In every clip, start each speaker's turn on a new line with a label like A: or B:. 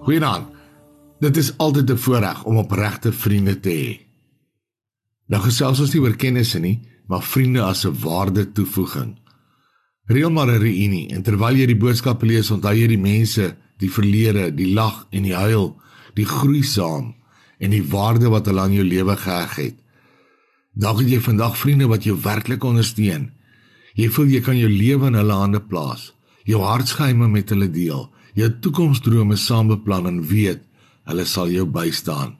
A: Goeienaand. Dit is altyd 'n voorreg om opregte vriende te hê. Nou gesels ons nie oor kennisse nie, maar vriende as 'n waarde toevoeging. Reël maar 'n reunie en terwyl jy die boodskappe lees, onthou jy die mense, die verlede, die lag en die huil, die groei saam en die waarde wat hulle aan jou lewe geheg het. Dalk het jy vandag vriende wat jou werklik ondersteun. Jy voel jy kan jou lewe in hulle hande plaas, jou hartsgeheime met hulle deel jou toekomsdrome saam beplan en weet hulle sal jou bystaan.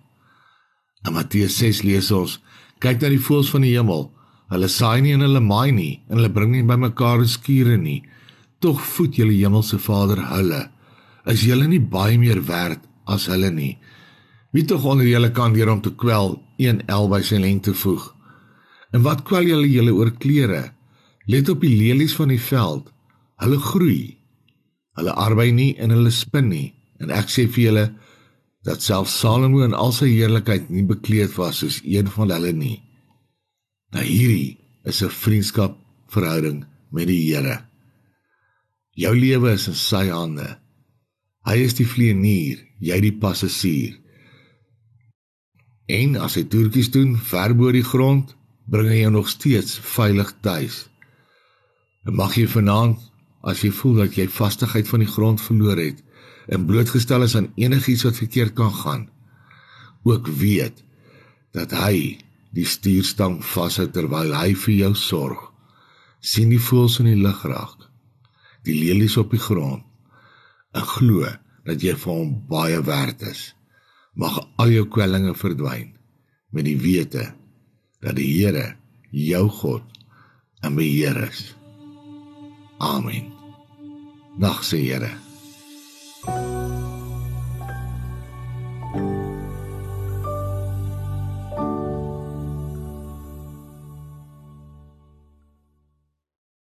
A: In Matteus 6 lees ons: Kyk na die voëls van die hemel. Hulle saai nie en hulle maai nie en hulle bring nie bymekaar skure nie. Tog voed julle hemelse Vader hulle. Is julle nie baie meer werd as hulle nie? Wie tog onder julle kan deur om te kwel een el by sy lengte voeg? En wat kwel julle julle oor klere? Let op die lelies van die veld. Hulle groei Hulle arbei nie en hulle spin nie. En ek sê vir julle dat selfs Salomo in al sy heerlikheid nie bekleed was soos een van hulle nie. Nou hierdie is 'n vriendskap verhouding met die Here. Jou lewe is in sy hande. Hy is die vlieënier, jy die passasier. En as hy toertjies doen ver bo die grond, bring hy jou nog steeds veilig tuis. En mag jy vanaand as jy voel dat jy vastigheid van die grond verloor het en blootgestel is aan enigiets wat verkeerd kan gaan ook weet dat hy die stuurstang vashou terwyl hy vir jou sorg sien die voëls in die lug raak die lelies op die grond en glo dat jy vir hom baie werd is mag al jou kwellinge verdwyn met die wete dat die Here jou God en beheer is Amen. Nag se Here.